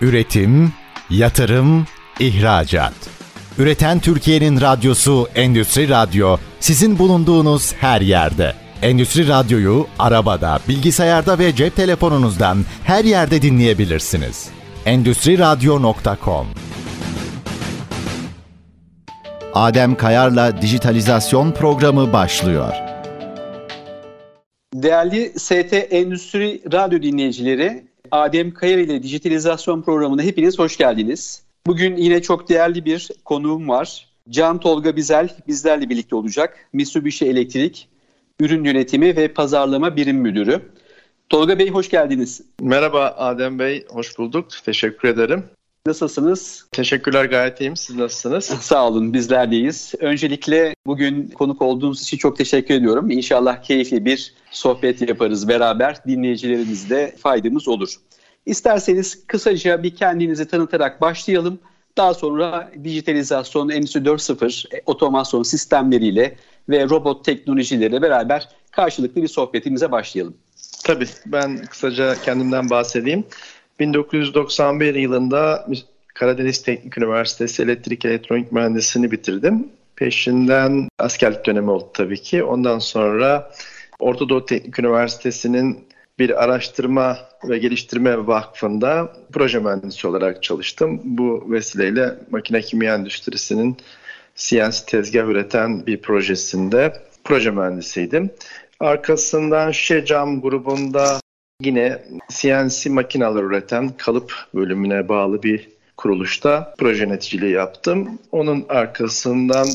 Üretim, yatırım, ihracat. Üreten Türkiye'nin radyosu Endüstri Radyo sizin bulunduğunuz her yerde. Endüstri Radyo'yu arabada, bilgisayarda ve cep telefonunuzdan her yerde dinleyebilirsiniz. Endüstri Radyo.com Adem Kayar'la Dijitalizasyon Programı başlıyor. Değerli ST Endüstri Radyo dinleyicileri, Adem Kayar ile Dijitalizasyon Programı'na hepiniz hoş geldiniz. Bugün yine çok değerli bir konuğum var. Can Tolga Bizel bizlerle birlikte olacak. Mitsubishi Elektrik Ürün Yönetimi ve Pazarlama Birim Müdürü. Tolga Bey hoş geldiniz. Merhaba Adem Bey, hoş bulduk. Teşekkür ederim. Nasılsınız? Teşekkürler gayet iyiyim. Siz nasılsınız? Sağ olun bizler deyiz. Öncelikle bugün konuk olduğunuz için çok teşekkür ediyorum. İnşallah keyifli bir sohbet yaparız beraber. Dinleyicilerimizde faydamız olur. İsterseniz kısaca bir kendinizi tanıtarak başlayalım. Daha sonra dijitalizasyon, Endüstri 4.0, e, otomasyon sistemleriyle ve robot teknolojileriyle beraber karşılıklı bir sohbetimize başlayalım. Tabii ben kısaca kendimden bahsedeyim. 1991 yılında Karadeniz Teknik Üniversitesi Elektrik Elektronik Mühendisliğini bitirdim. Peşinden askerlik dönemi oldu tabii ki. Ondan sonra Orta Doğu Teknik Üniversitesi'nin bir araştırma ve geliştirme vakfında proje mühendisi olarak çalıştım. Bu vesileyle makine kimya endüstrisinin CNC tezgah üreten bir projesinde proje mühendisiydim. Arkasından Şecam grubunda yine CNC makineler üreten kalıp bölümüne bağlı bir kuruluşta proje yöneticiliği yaptım. Onun arkasından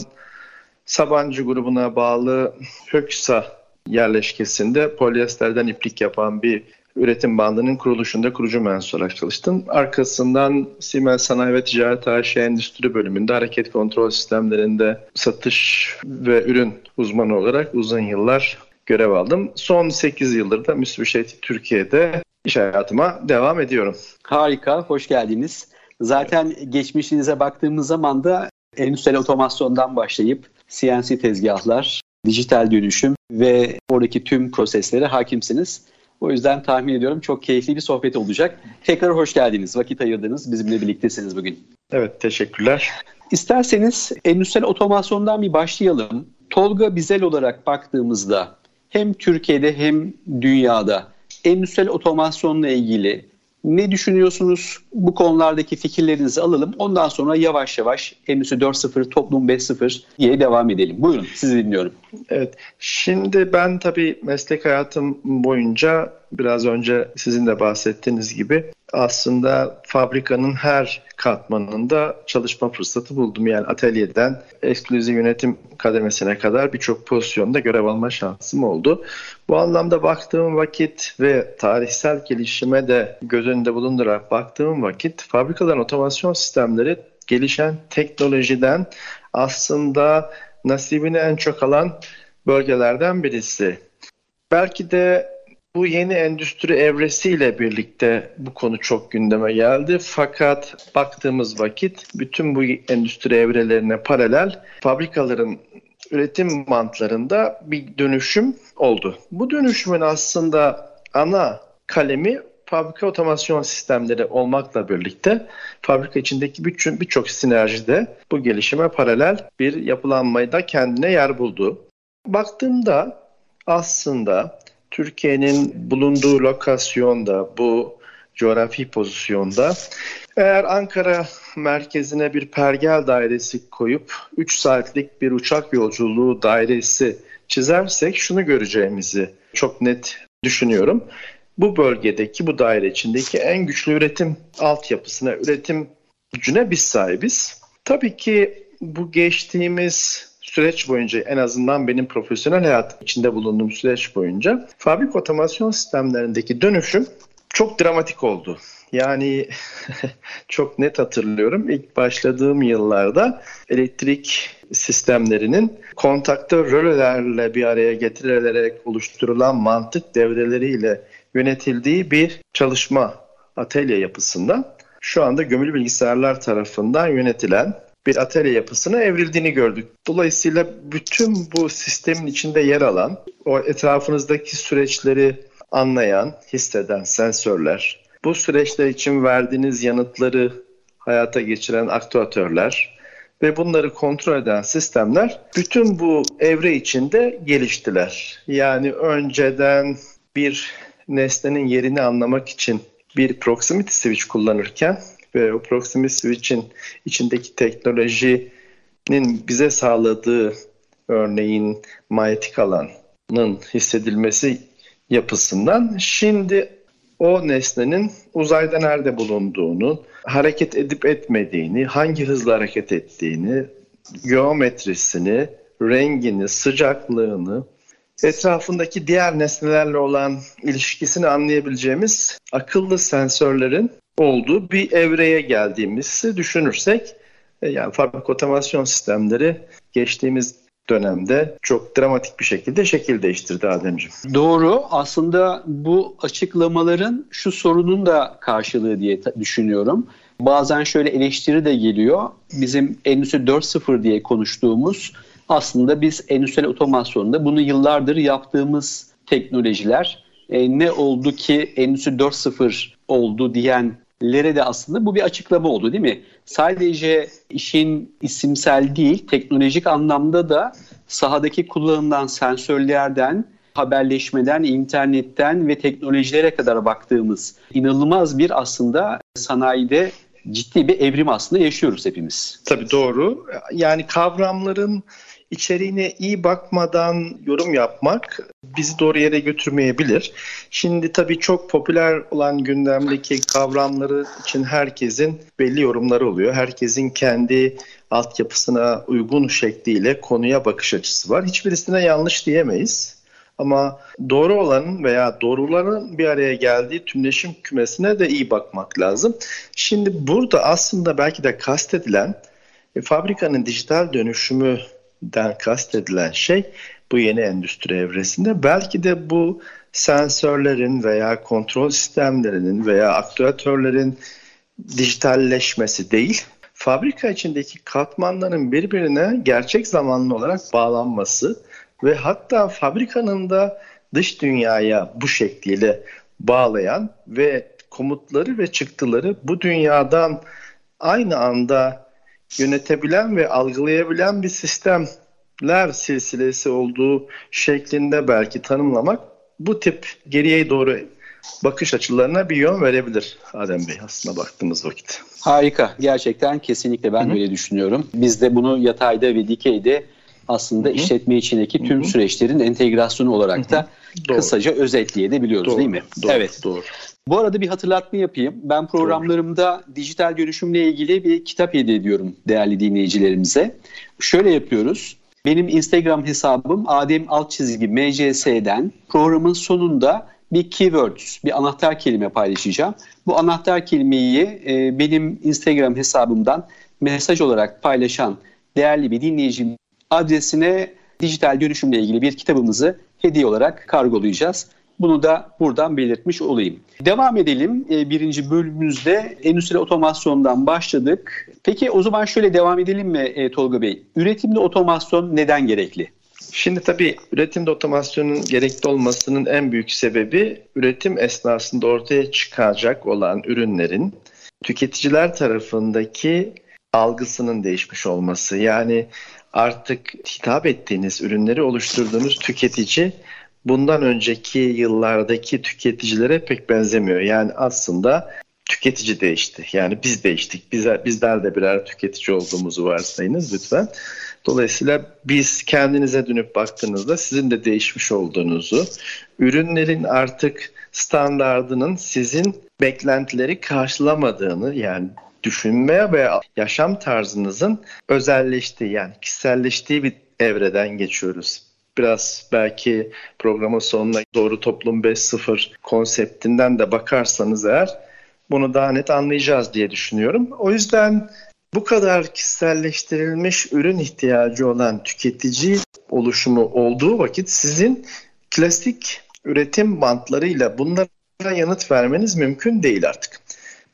Sabancı grubuna bağlı Höksa yerleşkesinde polyesterden iplik yapan bir üretim bandının kuruluşunda kurucu mühendis olarak çalıştım. Arkasından Siemens Sanayi ve Ticaret AŞ Endüstri bölümünde hareket kontrol sistemlerinde satış ve ürün uzmanı olarak uzun yıllar görev aldım. Son 8 yıldır da Mitsubishi Türkiye'de iş hayatıma devam ediyorum. Harika, hoş geldiniz. Zaten geçmişinize baktığımız zaman da endüstriyel otomasyondan başlayıp CNC tezgahlar, dijital dönüşüm ve oradaki tüm proseslere hakimsiniz. O yüzden tahmin ediyorum çok keyifli bir sohbet olacak. Tekrar hoş geldiniz. Vakit ayırdınız. Bizimle birliktesiniz bugün. Evet, teşekkürler. İsterseniz endüstriyel otomasyondan bir başlayalım. Tolga Bizel olarak baktığımızda hem Türkiye'de hem dünyada endüstriyel otomasyonla ilgili ne düşünüyorsunuz? Bu konulardaki fikirlerinizi alalım. Ondan sonra yavaş yavaş Endüstri 4.0, Toplum 5.0 diye devam edelim. Buyurun sizi dinliyorum. Evet. Şimdi ben tabii meslek hayatım boyunca biraz önce sizin de bahsettiğiniz gibi aslında fabrikanın her katmanında çalışma fırsatı buldum. Yani atölyeden ekskluzif yönetim kademesine kadar birçok pozisyonda görev alma şansım oldu. Bu anlamda baktığım vakit ve tarihsel gelişime de göz önünde bulundurarak baktığım vakit fabrikaların otomasyon sistemleri gelişen teknolojiden aslında nasibini en çok alan bölgelerden birisi. Belki de bu yeni endüstri evresiyle birlikte bu konu çok gündeme geldi. Fakat baktığımız vakit bütün bu endüstri evrelerine paralel fabrikaların üretim mantlarında bir dönüşüm oldu. Bu dönüşümün aslında ana kalemi fabrika otomasyon sistemleri olmakla birlikte fabrika içindeki birçok birçok sinerjide bu gelişime paralel bir yapılanmayı da kendine yer buldu. Baktığımda aslında Türkiye'nin bulunduğu lokasyonda, bu coğrafi pozisyonda eğer Ankara merkezine bir pergel dairesi koyup 3 saatlik bir uçak yolculuğu dairesi çizersek şunu göreceğimizi çok net düşünüyorum. Bu bölgedeki, bu daire içindeki en güçlü üretim altyapısına, üretim gücüne biz sahibiz. Tabii ki bu geçtiğimiz süreç boyunca en azından benim profesyonel hayat içinde bulunduğum süreç boyunca fabrik otomasyon sistemlerindeki dönüşüm çok dramatik oldu. Yani çok net hatırlıyorum ilk başladığım yıllarda elektrik sistemlerinin kontaktör rölelerle bir araya getirilerek oluşturulan mantık devreleriyle yönetildiği bir çalışma atölye yapısında şu anda gömülü bilgisayarlar tarafından yönetilen bir atölye yapısına evrildiğini gördük. Dolayısıyla bütün bu sistemin içinde yer alan, o etrafınızdaki süreçleri anlayan, hisseden sensörler, bu süreçler için verdiğiniz yanıtları hayata geçiren aktüatörler ve bunları kontrol eden sistemler bütün bu evre içinde geliştiler. Yani önceden bir nesnenin yerini anlamak için bir proximity switch kullanırken ve o proximity switch'in içindeki teknolojinin bize sağladığı örneğin manyetik alanın hissedilmesi yapısından şimdi o nesnenin uzayda nerede bulunduğunu, hareket edip etmediğini, hangi hızla hareket ettiğini, geometrisini, rengini, sıcaklığını, etrafındaki diğer nesnelerle olan ilişkisini anlayabileceğimiz akıllı sensörlerin olduğu bir evreye geldiğimizi düşünürsek e, yani fabrik otomasyon sistemleri geçtiğimiz dönemde çok dramatik bir şekilde şekil değiştirdi Ademciğim. Doğru. Aslında bu açıklamaların şu sorunun da karşılığı diye düşünüyorum. Bazen şöyle eleştiri de geliyor. Bizim Endüstri 4.0 diye konuştuğumuz aslında biz endüstriyel otomasyonda bunu yıllardır yaptığımız teknolojiler e, ne oldu ki Endüstri 4.0 oldu diyenlere de aslında bu bir açıklama oldu değil mi? Sadece işin isimsel değil teknolojik anlamda da sahadaki kullanılan sensörlerden haberleşmeden, internetten ve teknolojilere kadar baktığımız inanılmaz bir aslında sanayide ciddi bir evrim aslında yaşıyoruz hepimiz. Tabii doğru. Yani kavramların içeriğine iyi bakmadan yorum yapmak bizi doğru yere götürmeyebilir. Şimdi tabii çok popüler olan gündemdeki kavramları için herkesin belli yorumları oluyor. Herkesin kendi altyapısına uygun şekliyle konuya bakış açısı var. Hiçbirisine yanlış diyemeyiz. Ama doğru olanın veya doğruların bir araya geldiği tümleşim kümesine de iyi bakmak lazım. Şimdi burada aslında belki de kastedilen e, fabrikanın dijital dönüşümü den kastedilen şey bu yeni endüstri evresinde. Belki de bu sensörlerin veya kontrol sistemlerinin veya aktüatörlerin dijitalleşmesi değil, fabrika içindeki katmanların birbirine gerçek zamanlı olarak bağlanması ve hatta fabrikanın da dış dünyaya bu şekliyle bağlayan ve komutları ve çıktıları bu dünyadan aynı anda yönetebilen ve algılayabilen bir sistemler silsilesi olduğu şeklinde belki tanımlamak bu tip geriye doğru bakış açılarına bir yön verebilir Adem Bey aslında baktığımız vakit. Harika. Gerçekten kesinlikle ben Hı-hı. böyle düşünüyorum. Biz de bunu yatayda ve dikeyde aslında Hı-hı. işletme içindeki tüm Hı-hı. süreçlerin entegrasyonu olarak Hı-hı. da Doğru. kısaca özetleyebiliyoruz doğru, değil mi? Doğru, evet. Doğru. Bu arada bir hatırlatma yapayım. Ben programlarımda dijital dönüşümle ilgili bir kitap hediye ediyorum değerli dinleyicilerimize. Şöyle yapıyoruz. Benim Instagram hesabım Adem alt çizgi MCS'den programın sonunda bir keyword, bir anahtar kelime paylaşacağım. Bu anahtar kelimeyi e, benim Instagram hesabımdan mesaj olarak paylaşan değerli bir dinleyicim adresine dijital dönüşümle ilgili bir kitabımızı hediye olarak kargolayacağız. Bunu da buradan belirtmiş olayım. Devam edelim. E, birinci bölümümüzde endüstri otomasyondan başladık. Peki o zaman şöyle devam edelim mi e, Tolga Bey? Üretimde otomasyon neden gerekli? Şimdi tabii üretimde otomasyonun gerekli olmasının en büyük sebebi üretim esnasında ortaya çıkacak olan ürünlerin tüketiciler tarafındaki algısının değişmiş olması. Yani artık hitap ettiğiniz ürünleri oluşturduğunuz tüketici bundan önceki yıllardaki tüketicilere pek benzemiyor. Yani aslında tüketici değişti. Yani biz değiştik. Bizler, bizler de birer tüketici olduğumuzu varsayınız lütfen. Dolayısıyla biz kendinize dönüp baktığınızda sizin de değişmiş olduğunuzu, ürünlerin artık standardının sizin beklentileri karşılamadığını yani düşünmeye veya yaşam tarzınızın özelleştiği yani kişiselleştiği bir evreden geçiyoruz. Biraz belki programın sonuna doğru toplum 5.0 konseptinden de bakarsanız eğer bunu daha net anlayacağız diye düşünüyorum. O yüzden bu kadar kişiselleştirilmiş ürün ihtiyacı olan tüketici oluşumu olduğu vakit sizin klasik üretim bantlarıyla bunlara yanıt vermeniz mümkün değil artık.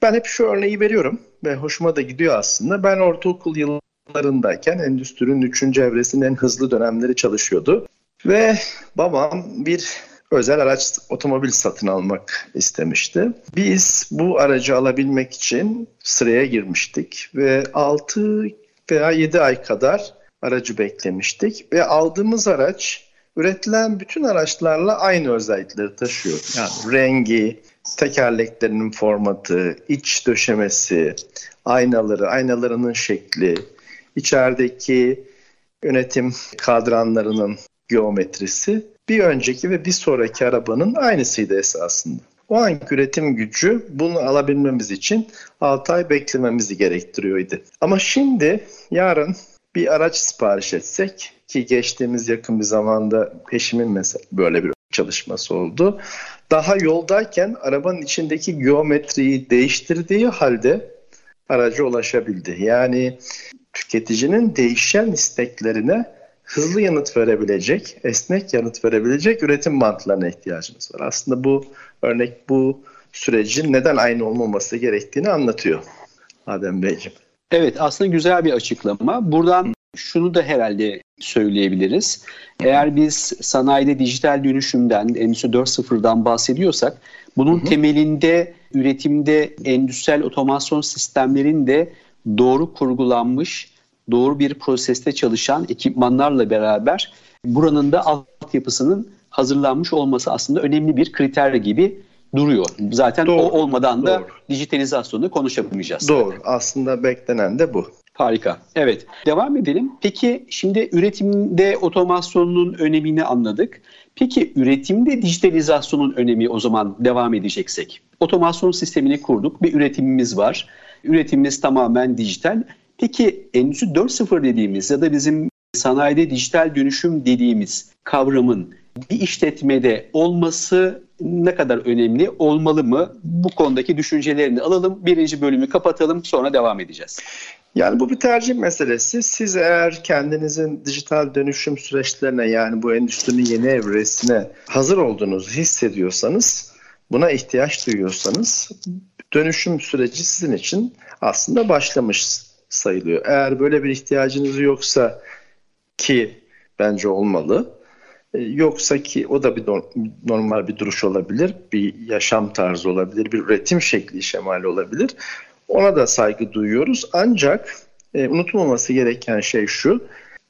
Ben hep şu örneği veriyorum ve hoşuma da gidiyor aslında. Ben ortaokul yıllarındayken endüstrinin 3. evresinin en hızlı dönemleri çalışıyordu. Ve babam bir özel araç otomobil satın almak istemişti. Biz bu aracı alabilmek için sıraya girmiştik ve 6 veya 7 ay kadar aracı beklemiştik ve aldığımız araç üretilen bütün araçlarla aynı özellikleri taşıyor. Yani rengi, tekerleklerinin formatı, iç döşemesi, aynaları, aynalarının şekli, içerideki yönetim kadranlarının geometrisi bir önceki ve bir sonraki arabanın aynısıydı esasında. O anki üretim gücü bunu alabilmemiz için 6 ay beklememizi gerektiriyordu. Ama şimdi yarın bir araç sipariş etsek ki geçtiğimiz yakın bir zamanda peşimin mesela böyle bir çalışması oldu. Daha yoldayken arabanın içindeki geometriyi değiştirdiği halde araca ulaşabildi. Yani tüketicinin değişen isteklerine hızlı yanıt verebilecek, esnek yanıt verebilecek üretim mantığına ihtiyacımız var. Aslında bu örnek bu sürecin neden aynı olmaması gerektiğini anlatıyor Adem Beyciğim. Evet aslında güzel bir açıklama. Buradan şunu da herhalde söyleyebiliriz. Eğer biz sanayide dijital dönüşümden, Endüstri 4.0'dan bahsediyorsak bunun hı hı. temelinde üretimde endüstriyel otomasyon sistemlerin de doğru kurgulanmış, doğru bir proseste çalışan ekipmanlarla beraber buranın da altyapısının hazırlanmış olması aslında önemli bir kriter gibi duruyor. Zaten doğru, o olmadan da doğru. dijitalizasyonu konuşamayacağız. Doğru. Zaten. Aslında beklenen de bu. Harika. Evet. Devam edelim. Peki şimdi üretimde otomasyonun önemini anladık. Peki üretimde dijitalizasyonun önemi o zaman devam edeceksek. Otomasyon sistemini kurduk. Bir üretimimiz var. Üretimimiz tamamen dijital. Peki Endüstri 4.0 dediğimiz ya da bizim sanayide dijital dönüşüm dediğimiz kavramın bir işletmede olması ne kadar önemli, olmalı mı? Bu konudaki düşüncelerini alalım. Birinci bölümü kapatalım, sonra devam edeceğiz. Yani bu bir tercih meselesi. Siz eğer kendinizin dijital dönüşüm süreçlerine yani bu endüstrinin yeni evresine hazır olduğunuzu hissediyorsanız, buna ihtiyaç duyuyorsanız dönüşüm süreci sizin için aslında başlamış sayılıyor. Eğer böyle bir ihtiyacınız yoksa ki bence olmalı. E, yoksa ki o da bir normal bir duruş olabilir, bir yaşam tarzı olabilir, bir üretim şekli şemali olabilir. Ona da saygı duyuyoruz. Ancak e, unutulmaması gereken şey şu.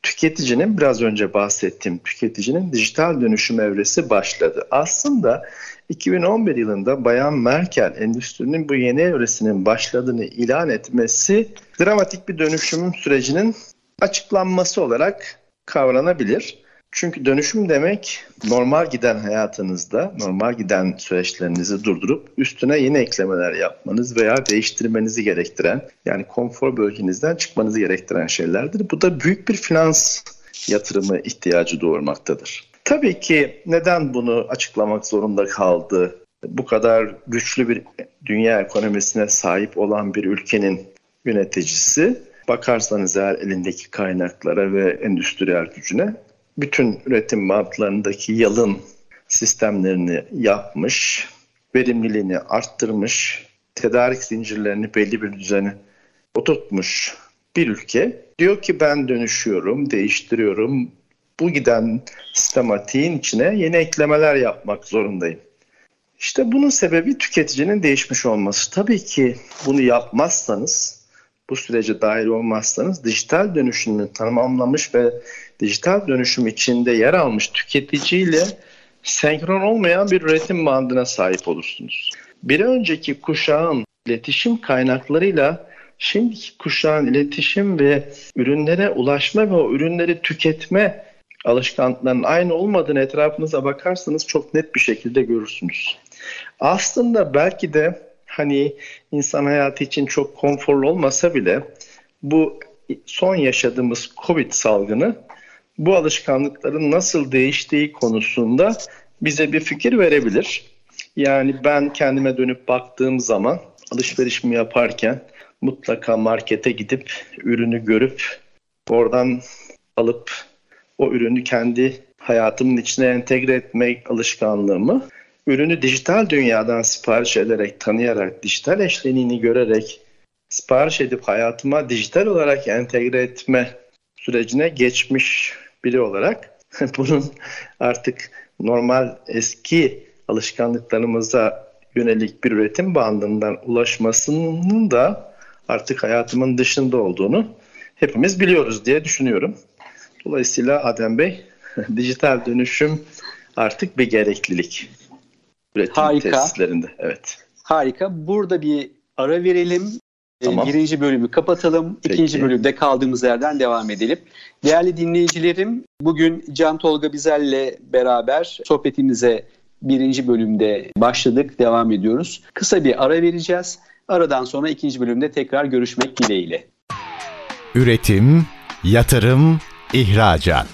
Tüketicinin biraz önce bahsettiğim tüketicinin dijital dönüşüm evresi başladı. Aslında 2011 yılında Bayan Merkel endüstrinin bu yeni evresinin başladığını ilan etmesi dramatik bir dönüşüm sürecinin açıklanması olarak kavranabilir. Çünkü dönüşüm demek normal giden hayatınızda, normal giden süreçlerinizi durdurup üstüne yeni eklemeler yapmanız veya değiştirmenizi gerektiren, yani konfor bölgenizden çıkmanızı gerektiren şeylerdir. Bu da büyük bir finans yatırımı ihtiyacı doğurmaktadır. Tabii ki neden bunu açıklamak zorunda kaldı? Bu kadar güçlü bir dünya ekonomisine sahip olan bir ülkenin yöneticisi bakarsanız eğer elindeki kaynaklara ve endüstriyel gücüne bütün üretim bantlarındaki yalın sistemlerini yapmış, verimliliğini arttırmış, tedarik zincirlerini belli bir düzene oturtmuş bir ülke diyor ki ben dönüşüyorum, değiştiriyorum. Bu giden sistematiğin içine yeni eklemeler yapmak zorundayım. İşte bunun sebebi tüketicinin değişmiş olması. Tabii ki bunu yapmazsanız, bu sürece dahil olmazsanız dijital dönüşümünü tamamlamış ve dijital dönüşüm içinde yer almış tüketiciyle senkron olmayan bir üretim bandına sahip olursunuz. Bir önceki kuşağın iletişim kaynaklarıyla şimdiki kuşağın iletişim ve ürünlere ulaşma ve o ürünleri tüketme alışkanlıklarının aynı olmadığını etrafınıza bakarsanız çok net bir şekilde görürsünüz. Aslında belki de hani insan hayatı için çok konforlu olmasa bile bu son yaşadığımız Covid salgını bu alışkanlıkların nasıl değiştiği konusunda bize bir fikir verebilir. Yani ben kendime dönüp baktığım zaman alışverişimi yaparken mutlaka markete gidip ürünü görüp oradan alıp o ürünü kendi hayatımın içine entegre etmek alışkanlığımı ürünü dijital dünyadan sipariş ederek, tanıyarak, dijital eşleniğini görerek sipariş edip hayatıma dijital olarak entegre etme sürecine geçmiş biri olarak bunun artık normal eski alışkanlıklarımıza yönelik bir üretim bandından ulaşmasının da artık hayatımın dışında olduğunu hepimiz biliyoruz diye düşünüyorum. Dolayısıyla Adem Bey dijital dönüşüm artık bir gereklilik. Üretim Harika. tesislerinde. Evet. Harika. Burada bir ara verelim. Ee, tamam. Birinci bölümü kapatalım. Peki. İkinci bölümde kaldığımız yerden devam edelim. Değerli dinleyicilerim, bugün Can Tolga Bizel'le beraber sohbetimize birinci bölümde başladık, devam ediyoruz. Kısa bir ara vereceğiz. Aradan sonra ikinci bölümde tekrar görüşmek dileğiyle. Üretim, yatırım, ihracat.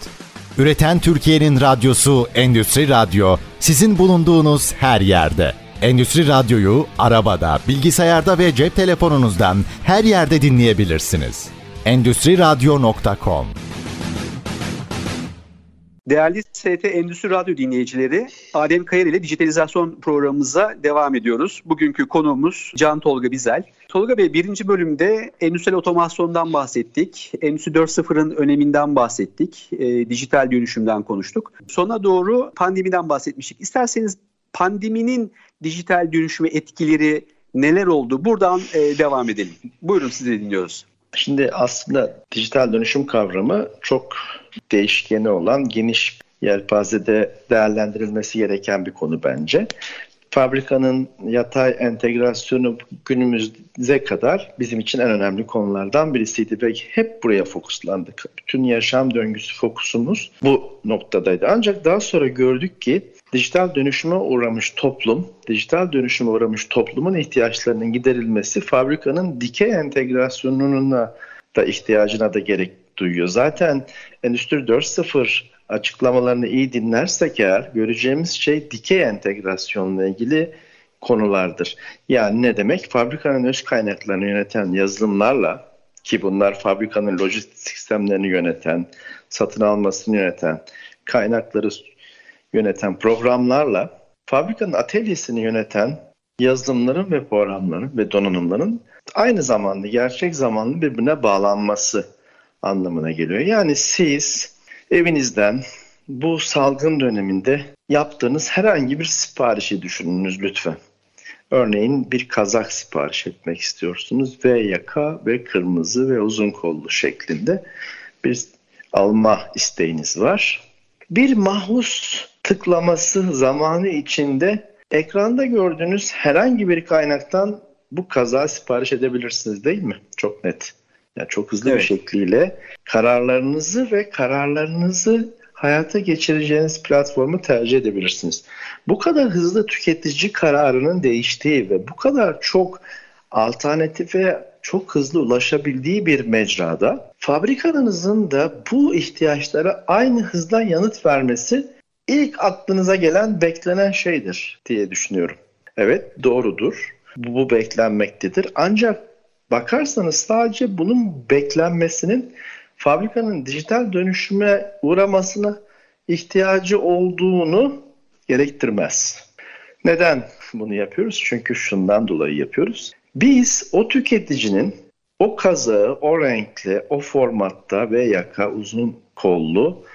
Üreten Türkiye'nin radyosu Endüstri Radyo sizin bulunduğunuz her yerde. Endüstri Radyo'yu arabada, bilgisayarda ve cep telefonunuzdan her yerde dinleyebilirsiniz. Endüstri Radyo.com Değerli ST Endüstri Radyo dinleyicileri, Adem Kayar ile dijitalizasyon programımıza devam ediyoruz. Bugünkü konuğumuz Can Tolga Bizel. Tolga Bey birinci bölümde endüstriyel otomasyondan bahsettik. Endüstri 4.0'ın öneminden bahsettik. E, dijital dönüşümden konuştuk. Sona doğru pandemiden bahsetmiştik. İsterseniz pandeminin dijital dönüşüme etkileri neler oldu? Buradan e, devam edelim. Buyurun sizi dinliyoruz. Şimdi aslında dijital dönüşüm kavramı çok değişkeni olan geniş yelpazede değerlendirilmesi gereken bir konu bence. Fabrikanın yatay entegrasyonu günümüze kadar bizim için en önemli konulardan birisiydi ve hep buraya fokuslandık. Bütün yaşam döngüsü fokusumuz bu noktadaydı. Ancak daha sonra gördük ki dijital dönüşüme uğramış toplum, dijital dönüşüme uğramış toplumun ihtiyaçlarının giderilmesi fabrikanın dikey entegrasyonuna da ihtiyacına da gerek duyuyor. Zaten Endüstri 4.0 açıklamalarını iyi dinlersek eğer göreceğimiz şey dikey entegrasyonla ilgili konulardır. Yani ne demek? Fabrikanın öz kaynaklarını yöneten yazılımlarla ki bunlar fabrikanın lojistik sistemlerini yöneten, satın almasını yöneten, kaynakları yöneten programlarla fabrikanın atölyesini yöneten yazılımların ve programların ve donanımların aynı zamanda gerçek zamanlı birbirine bağlanması anlamına geliyor. Yani siz evinizden bu salgın döneminde yaptığınız herhangi bir siparişi düşününüz lütfen. Örneğin bir kazak sipariş etmek istiyorsunuz ve yaka ve kırmızı ve uzun kollu şeklinde bir alma isteğiniz var. Bir mahus tıklaması zamanı içinde ekranda gördüğünüz herhangi bir kaynaktan bu kaza sipariş edebilirsiniz değil mi? Çok net. Yani çok hızlı evet. bir şekliyle kararlarınızı ve kararlarınızı hayata geçireceğiniz platformu tercih edebilirsiniz. Bu kadar hızlı tüketici kararının değiştiği ve bu kadar çok alternatife çok hızlı ulaşabildiği bir mecrada fabrikanızın da bu ihtiyaçlara aynı hızla yanıt vermesi ilk aklınıza gelen beklenen şeydir diye düşünüyorum. Evet doğrudur. Bu, bu beklenmektedir. Ancak bakarsanız sadece bunun beklenmesinin fabrikanın dijital dönüşüme uğramasına ihtiyacı olduğunu gerektirmez. Neden bunu yapıyoruz? Çünkü şundan dolayı yapıyoruz. Biz o tüketicinin o kazağı, o renkli, o formatta ve yaka uzun kollu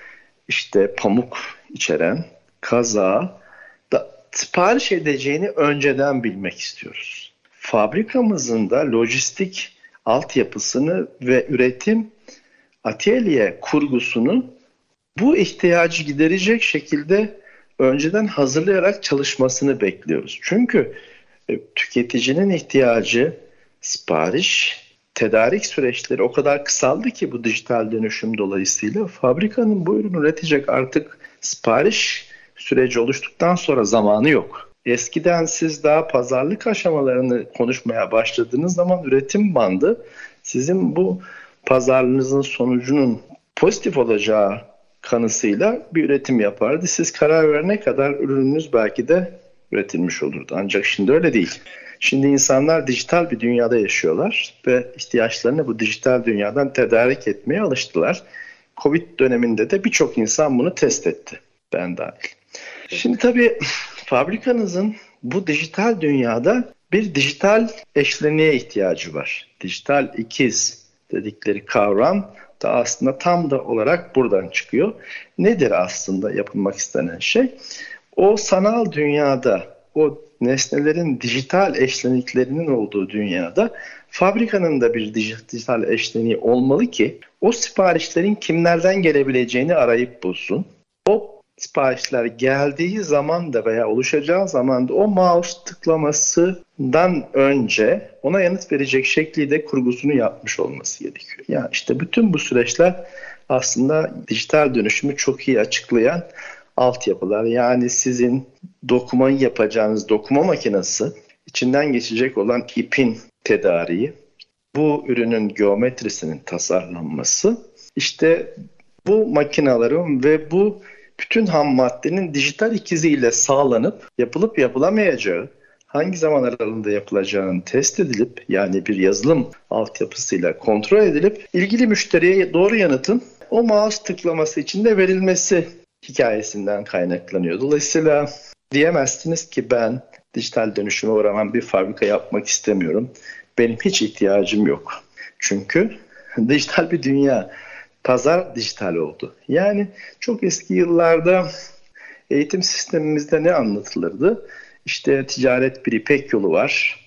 işte pamuk içeren kazağı da sipariş edeceğini önceden bilmek istiyoruz fabrikamızın da lojistik altyapısını ve üretim atölye kurgusunu bu ihtiyacı giderecek şekilde önceden hazırlayarak çalışmasını bekliyoruz. Çünkü e, tüketicinin ihtiyacı sipariş, tedarik süreçleri o kadar kısaldı ki bu dijital dönüşüm dolayısıyla fabrikanın bu ürünü üretecek artık sipariş süreci oluştuktan sonra zamanı yok. Eskiden siz daha pazarlık aşamalarını konuşmaya başladığınız zaman üretim bandı sizin bu pazarlığınızın sonucunun pozitif olacağı kanısıyla bir üretim yapardı. Siz karar verene kadar ürününüz belki de üretilmiş olurdu. Ancak şimdi öyle değil. Şimdi insanlar dijital bir dünyada yaşıyorlar ve ihtiyaçlarını bu dijital dünyadan tedarik etmeye alıştılar. Covid döneminde de birçok insan bunu test etti. Ben dahil. Şimdi tabii fabrikanızın bu dijital dünyada bir dijital eşleniğe ihtiyacı var. Dijital ikiz dedikleri kavram da aslında tam da olarak buradan çıkıyor. Nedir aslında yapılmak istenen şey? O sanal dünyada, o nesnelerin dijital eşleniklerinin olduğu dünyada fabrikanın da bir dijital eşleniği olmalı ki o siparişlerin kimlerden gelebileceğini arayıp bulsun. O siparişler geldiği zaman da veya oluşacağı zaman da o mouse tıklamasından önce ona yanıt verecek şekilde kurgusunu yapmış olması gerekiyor. Yani işte bütün bu süreçler aslında dijital dönüşümü çok iyi açıklayan altyapılar. Yani sizin dokumayı yapacağınız dokuma makinesi içinden geçecek olan ipin tedariği, bu ürünün geometrisinin tasarlanması, işte bu makinaların ve bu bütün ham maddenin dijital ikiziyle sağlanıp yapılıp yapılamayacağı, hangi zaman aralığında yapılacağını test edilip yani bir yazılım altyapısıyla kontrol edilip ilgili müşteriye doğru yanıtın o mouse tıklaması için de verilmesi hikayesinden kaynaklanıyor. Dolayısıyla diyemezsiniz ki ben dijital dönüşüme uğraman bir fabrika yapmak istemiyorum. Benim hiç ihtiyacım yok. Çünkü dijital bir dünya pazar dijital oldu. Yani çok eski yıllarda eğitim sistemimizde ne anlatılırdı? İşte ticaret bir ipek yolu var.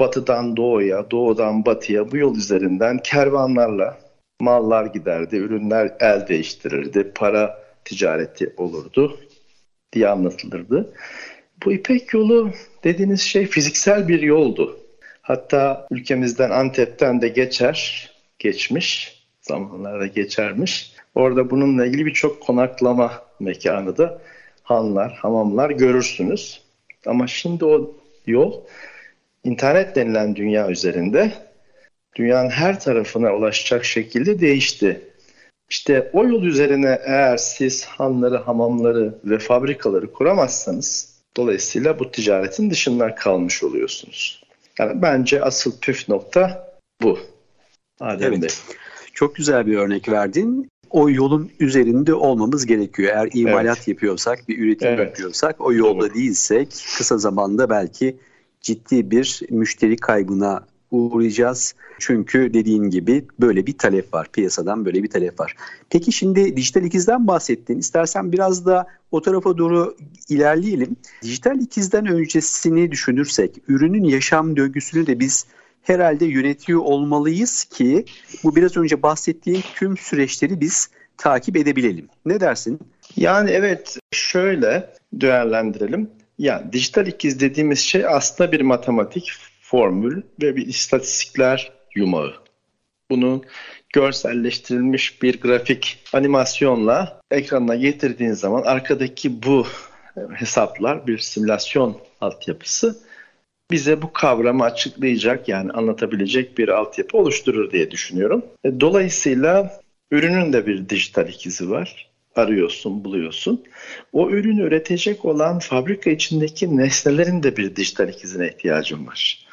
Batıdan doğuya, doğudan batıya bu yol üzerinden kervanlarla mallar giderdi, ürünler el değiştirirdi, para ticareti olurdu diye anlatılırdı. Bu İpek yolu dediğiniz şey fiziksel bir yoldu. Hatta ülkemizden Antep'ten de geçer, geçmiş zamanlarda geçermiş. Orada bununla ilgili birçok konaklama mekanı da hanlar, hamamlar görürsünüz. Ama şimdi o yol internet denilen dünya üzerinde dünyanın her tarafına ulaşacak şekilde değişti. İşte o yol üzerine eğer siz hanları, hamamları ve fabrikaları kuramazsanız dolayısıyla bu ticaretin dışından kalmış oluyorsunuz. Yani bence asıl püf nokta bu. Adem evet. Bey. Çok güzel bir örnek verdin. O yolun üzerinde olmamız gerekiyor. Eğer imalat evet. yapıyorsak, bir üretim evet. yapıyorsak, o yolda Doğru. değilsek kısa zamanda belki ciddi bir müşteri kaybına uğrayacağız. Çünkü dediğin gibi böyle bir talep var. Piyasadan böyle bir talep var. Peki şimdi dijital ikizden bahsettin. İstersen biraz da o tarafa doğru ilerleyelim. Dijital ikizden öncesini düşünürsek, ürünün yaşam döngüsünü de biz herhalde yönetiyor olmalıyız ki bu biraz önce bahsettiğim tüm süreçleri biz takip edebilelim. Ne dersin? Yani evet şöyle değerlendirelim. Yani dijital ikiz dediğimiz şey aslında bir matematik formül ve bir istatistikler yumağı. Bunu görselleştirilmiş bir grafik animasyonla ekranına getirdiğin zaman arkadaki bu hesaplar bir simülasyon altyapısı bize bu kavramı açıklayacak yani anlatabilecek bir altyapı oluşturur diye düşünüyorum. E, dolayısıyla ürünün de bir dijital ikizi var. Arıyorsun, buluyorsun. O ürünü üretecek olan fabrika içindeki nesnelerin de bir dijital ikizine ihtiyacım var.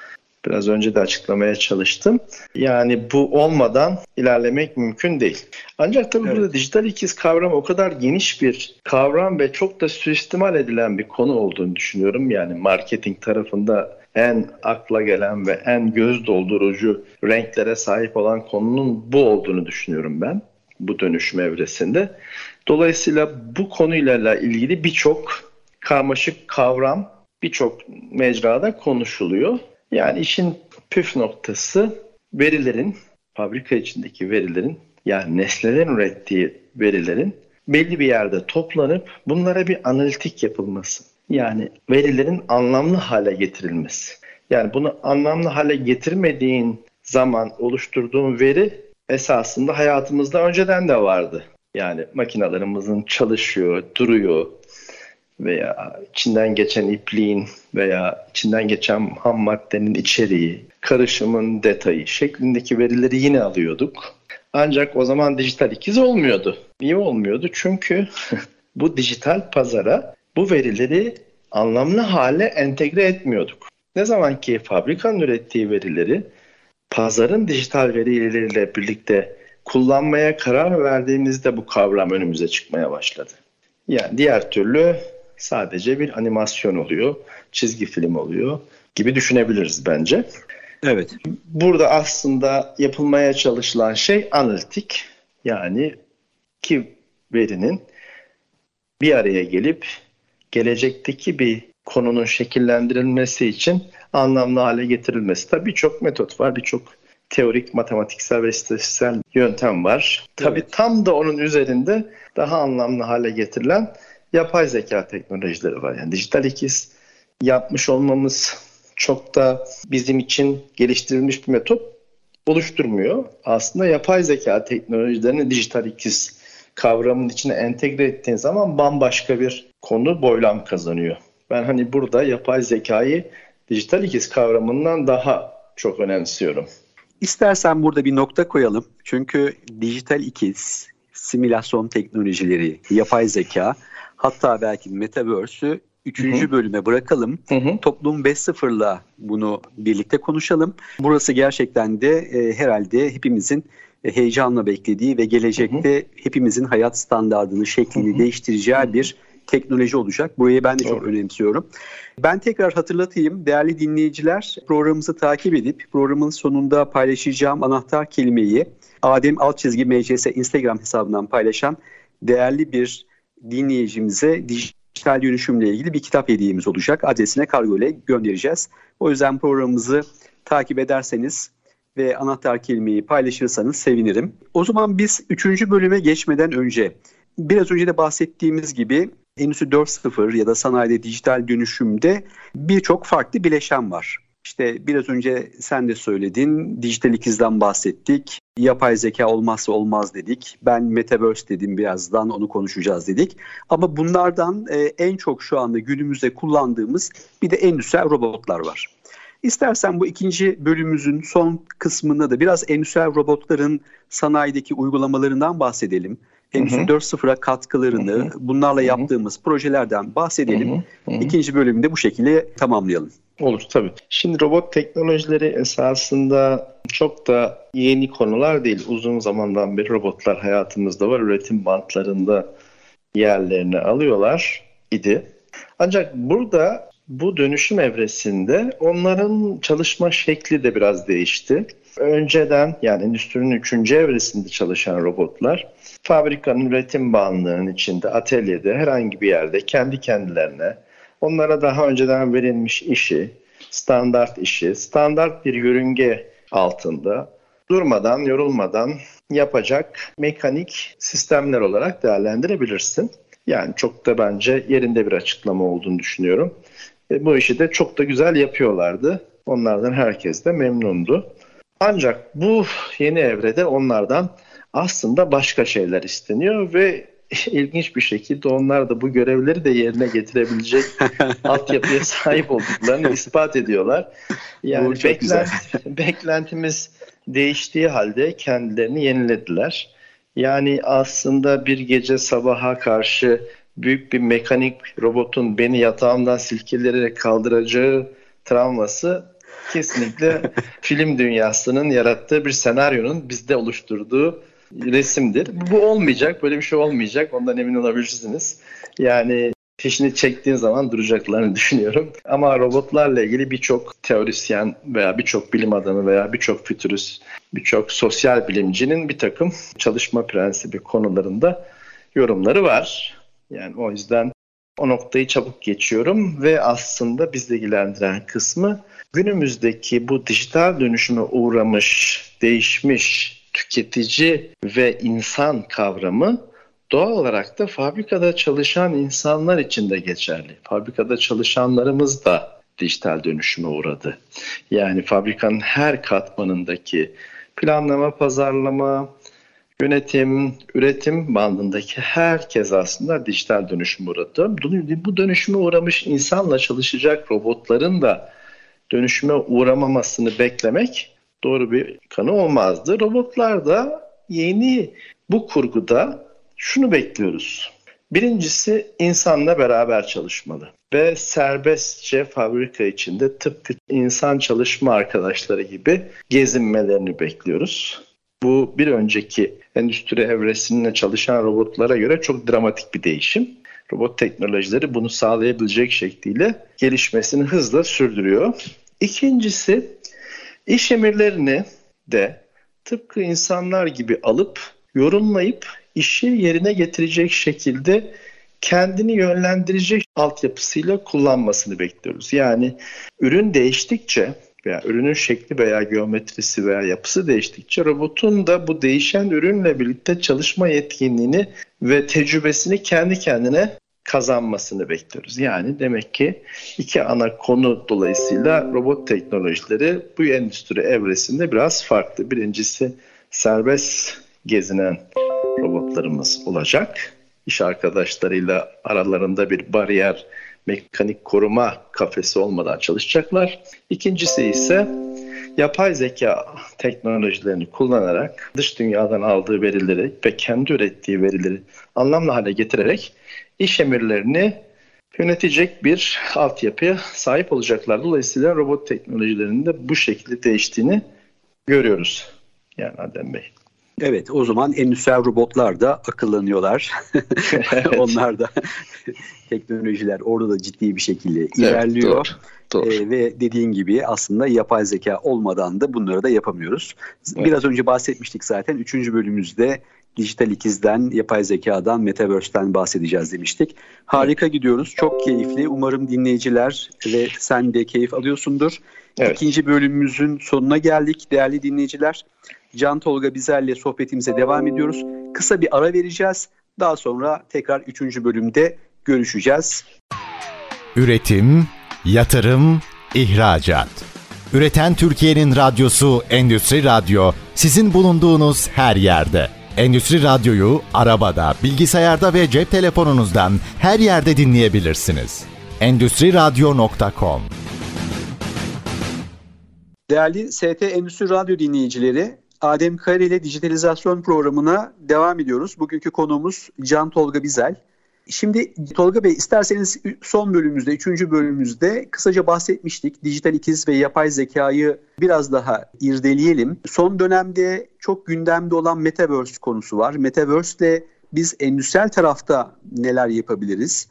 Biraz önce de açıklamaya çalıştım. Yani bu olmadan ilerlemek mümkün değil. Ancak tabii evet. burada dijital ikiz kavramı o kadar geniş bir kavram ve çok da suistimal edilen bir konu olduğunu düşünüyorum. Yani marketing tarafında en akla gelen ve en göz doldurucu renklere sahip olan konunun bu olduğunu düşünüyorum ben bu dönüşüm evresinde. Dolayısıyla bu konuyla ilgili birçok karmaşık kavram birçok mecrada konuşuluyor. Yani işin püf noktası verilerin, fabrika içindeki verilerin yani nesnelerin ürettiği verilerin belli bir yerde toplanıp bunlara bir analitik yapılması. Yani verilerin anlamlı hale getirilmesi. Yani bunu anlamlı hale getirmediğin zaman oluşturduğun veri esasında hayatımızda önceden de vardı. Yani makinalarımızın çalışıyor, duruyor veya içinden geçen ipliğin veya içinden geçen ham maddenin içeriği, karışımın detayı şeklindeki verileri yine alıyorduk. Ancak o zaman dijital ikiz olmuyordu. Niye olmuyordu? Çünkü bu dijital pazara bu verileri anlamlı hale entegre etmiyorduk. Ne zaman ki fabrikanın ürettiği verileri pazarın dijital verileriyle birlikte kullanmaya karar verdiğimizde bu kavram önümüze çıkmaya başladı. Yani diğer türlü sadece bir animasyon oluyor, çizgi film oluyor gibi düşünebiliriz bence. Evet. Burada aslında yapılmaya çalışılan şey analitik Yani iki verinin bir araya gelip gelecekteki bir konunun şekillendirilmesi için anlamlı hale getirilmesi. Tabii birçok metot var, birçok teorik, matematiksel ve istatistiksel yöntem var. Tabii evet. tam da onun üzerinde daha anlamlı hale getirilen yapay zeka teknolojileri var. Yani dijital ikiz yapmış olmamız çok da bizim için geliştirilmiş bir metot oluşturmuyor. Aslında yapay zeka teknolojilerini dijital ikiz kavramının içine entegre ettiğin zaman bambaşka bir konu boylam kazanıyor. Ben hani burada yapay zekayı dijital ikiz kavramından daha çok önemsiyorum. İstersen burada bir nokta koyalım. Çünkü dijital ikiz, simülasyon teknolojileri, yapay zeka, hatta belki metaverse'ü Üçüncü bölüme bırakalım. Hı hı. Toplum 5.0'la bunu birlikte konuşalım. Burası gerçekten de e, herhalde hepimizin e, heyecanla beklediği ve gelecekte hı hı. hepimizin hayat standartını, şeklini hı hı. değiştireceği bir teknoloji olacak. Burayı ben de çok önemsiyorum. Ben tekrar hatırlatayım. Değerli dinleyiciler programımızı takip edip programın sonunda paylaşacağım anahtar kelimeyi Adem Altçizgi MCS Instagram hesabından paylaşan değerli bir dinleyicimize dijital dönüşümle ilgili bir kitap hediyemiz olacak. Adresine kargo ile göndereceğiz. O yüzden programımızı takip ederseniz ve anahtar kelimeyi paylaşırsanız sevinirim. O zaman biz üçüncü bölüme geçmeden önce biraz önce de bahsettiğimiz gibi Endüstri 4.0 ya da sanayide dijital dönüşümde birçok farklı bileşen var. İşte biraz önce sen de söyledin, dijital ikizden bahsettik, yapay zeka olmazsa olmaz dedik. Ben Metaverse dedim birazdan onu konuşacağız dedik. Ama bunlardan e, en çok şu anda günümüzde kullandığımız bir de endüstriyel robotlar var. İstersen bu ikinci bölümümüzün son kısmında da biraz endüstriyel robotların sanayideki uygulamalarından bahsedelim. Endüstri 4.0'a katkılarını, hı hı. bunlarla hı hı. yaptığımız projelerden bahsedelim. Hı hı. Hı hı. İkinci bölümde bu şekilde tamamlayalım. Olur tabii. Şimdi robot teknolojileri esasında çok da yeni konular değil. Uzun zamandan beri robotlar hayatımızda var. Üretim bantlarında yerlerini alıyorlar idi. Ancak burada bu dönüşüm evresinde onların çalışma şekli de biraz değişti. Önceden yani endüstrinin üçüncü evresinde çalışan robotlar fabrikanın üretim bağımlılığının içinde, atölyede, herhangi bir yerde kendi kendilerine onlara daha önceden verilmiş işi, standart işi, standart bir yörünge altında durmadan, yorulmadan yapacak mekanik sistemler olarak değerlendirebilirsin. Yani çok da bence yerinde bir açıklama olduğunu düşünüyorum. E, bu işi de çok da güzel yapıyorlardı. Onlardan herkes de memnundu. Ancak bu yeni evrede onlardan aslında başka şeyler isteniyor ve ilginç bir şekilde onlar da bu görevleri de yerine getirebilecek altyapıya sahip olduklarını ispat ediyorlar. Yani beklent, beklentimiz değiştiği halde kendilerini yenilediler. Yani aslında bir gece sabaha karşı büyük bir mekanik robotun beni yatağımdan silkelerek kaldıracağı travması kesinlikle film dünyasının yarattığı bir senaryonun bizde oluşturduğu resimdir. Bu olmayacak, böyle bir şey olmayacak. Ondan emin olabilirsiniz. Yani peşini çektiğin zaman duracaklarını düşünüyorum. Ama robotlarla ilgili birçok teorisyen veya birçok bilim adamı veya birçok fütürist, birçok sosyal bilimcinin bir takım çalışma prensibi konularında yorumları var. Yani o yüzden o noktayı çabuk geçiyorum ve aslında bizi ilgilendiren kısmı günümüzdeki bu dijital dönüşüme uğramış, değişmiş tüketici ve insan kavramı doğal olarak da fabrikada çalışan insanlar için de geçerli. Fabrikada çalışanlarımız da dijital dönüşüme uğradı. Yani fabrikanın her katmanındaki planlama, pazarlama, yönetim, üretim bandındaki herkes aslında dijital dönüşüme uğradı. Bu dönüşüme uğramış insanla çalışacak robotların da dönüşüme uğramamasını beklemek doğru bir kanı olmazdı. Robotlar da yeni bu kurguda şunu bekliyoruz. Birincisi insanla beraber çalışmalı ve serbestçe fabrika içinde tıpkı insan çalışma arkadaşları gibi gezinmelerini bekliyoruz. Bu bir önceki endüstri evresinde çalışan robotlara göre çok dramatik bir değişim. Robot teknolojileri bunu sağlayabilecek şekliyle gelişmesini hızla sürdürüyor. İkincisi İş emirlerini de tıpkı insanlar gibi alıp yorumlayıp işi yerine getirecek şekilde kendini yönlendirecek altyapısıyla kullanmasını bekliyoruz. Yani ürün değiştikçe veya ürünün şekli veya geometrisi veya yapısı değiştikçe robotun da bu değişen ürünle birlikte çalışma yetkinliğini ve tecrübesini kendi kendine kazanmasını bekliyoruz. Yani demek ki iki ana konu dolayısıyla robot teknolojileri bu endüstri evresinde biraz farklı. Birincisi serbest gezinen robotlarımız olacak. İş arkadaşlarıyla aralarında bir bariyer, mekanik koruma kafesi olmadan çalışacaklar. İkincisi ise yapay zeka teknolojilerini kullanarak dış dünyadan aldığı verileri ve kendi ürettiği verileri anlamlı hale getirerek iş emirlerini yönetecek bir altyapıya sahip olacaklar. Dolayısıyla robot teknolojilerinin de bu şekilde değiştiğini görüyoruz. Yani Adem Bey. Evet o zaman endüstriyel robotlar da akıllanıyorlar. Onlar da teknolojiler orada da ciddi bir şekilde ilerliyor. Evet, doğru, doğru. Ee, ve dediğin gibi aslında yapay zeka olmadan da bunları da yapamıyoruz. Evet. Biraz önce bahsetmiştik zaten. Üçüncü bölümümüzde dijital ikizden, yapay zekadan, metaverse'ten bahsedeceğiz demiştik. Harika evet. gidiyoruz. Çok keyifli. Umarım dinleyiciler ve sen de keyif alıyorsundur. Evet. İkinci bölümümüzün sonuna geldik değerli dinleyiciler. Can Tolga Bizer'le sohbetimize devam ediyoruz. Kısa bir ara vereceğiz. Daha sonra tekrar üçüncü bölümde görüşeceğiz. Üretim, yatırım, ihracat. Üreten Türkiye'nin radyosu Endüstri Radyo sizin bulunduğunuz her yerde. Endüstri Radyo'yu arabada, bilgisayarda ve cep telefonunuzdan her yerde dinleyebilirsiniz. Endüstri Radyo.com Değerli ST Endüstri Radyo dinleyicileri, Adem Kare ile dijitalizasyon programına devam ediyoruz. Bugünkü konuğumuz Can Tolga Bizel. Şimdi Tolga Bey isterseniz son bölümümüzde, üçüncü bölümümüzde kısaca bahsetmiştik. Dijital ikiz ve yapay zekayı biraz daha irdeleyelim. Son dönemde çok gündemde olan Metaverse konusu var. Metaverse ile biz endüstriyel tarafta neler yapabiliriz?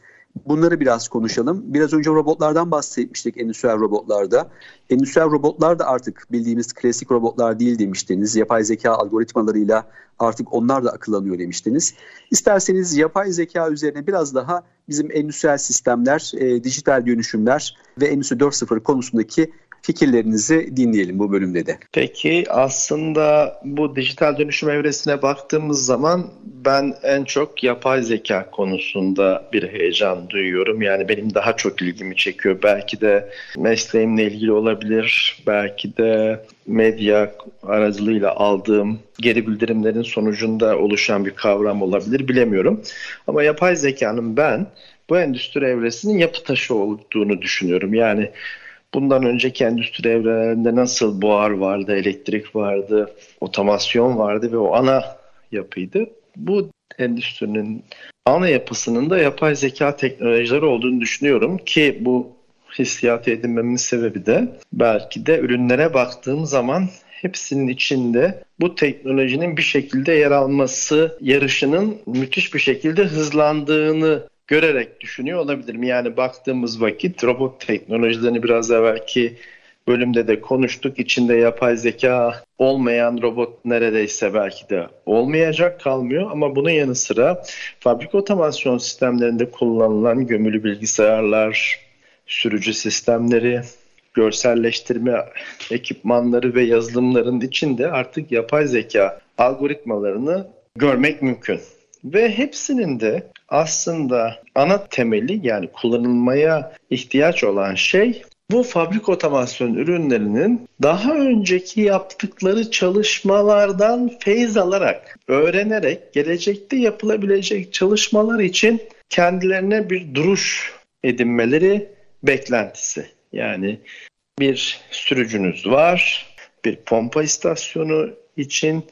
Bunları biraz konuşalım. Biraz önce robotlardan bahsetmiştik endüstriyel robotlarda. Endüstriyel robotlar da artık bildiğimiz klasik robotlar değil demiştiniz. Yapay zeka algoritmalarıyla artık onlar da akıllanıyor demiştiniz. İsterseniz yapay zeka üzerine biraz daha bizim endüstriyel sistemler, e, dijital dönüşümler ve Endüstri 4.0 konusundaki fikirlerinizi dinleyelim bu bölümde de. Peki aslında bu dijital dönüşüm evresine baktığımız zaman ben en çok yapay zeka konusunda bir heyecan duyuyorum. Yani benim daha çok ilgimi çekiyor. Belki de mesleğimle ilgili olabilir. Belki de medya aracılığıyla aldığım geri bildirimlerin sonucunda oluşan bir kavram olabilir bilemiyorum. Ama yapay zekanın ben bu endüstri evresinin yapı taşı olduğunu düşünüyorum. Yani Bundan önceki endüstri evrelerinde nasıl buhar vardı, elektrik vardı, otomasyon vardı ve o ana yapıydı. Bu endüstrinin ana yapısının da yapay zeka teknolojileri olduğunu düşünüyorum ki bu hissiyatı edinmemin sebebi de belki de ürünlere baktığım zaman hepsinin içinde bu teknolojinin bir şekilde yer alması yarışının müthiş bir şekilde hızlandığını görerek düşünüyor olabilirim. Yani baktığımız vakit robot teknolojilerini biraz evvelki bölümde de konuştuk. İçinde yapay zeka olmayan robot neredeyse belki de olmayacak kalmıyor ama bunun yanı sıra fabrika otomasyon sistemlerinde kullanılan gömülü bilgisayarlar, sürücü sistemleri, görselleştirme ekipmanları ve yazılımların içinde artık yapay zeka algoritmalarını görmek mümkün. Ve hepsinin de aslında ana temeli yani kullanılmaya ihtiyaç olan şey bu fabrik otomasyon ürünlerinin daha önceki yaptıkları çalışmalardan feyz alarak, öğrenerek gelecekte yapılabilecek çalışmalar için kendilerine bir duruş edinmeleri beklentisi. Yani bir sürücünüz var, bir pompa istasyonu için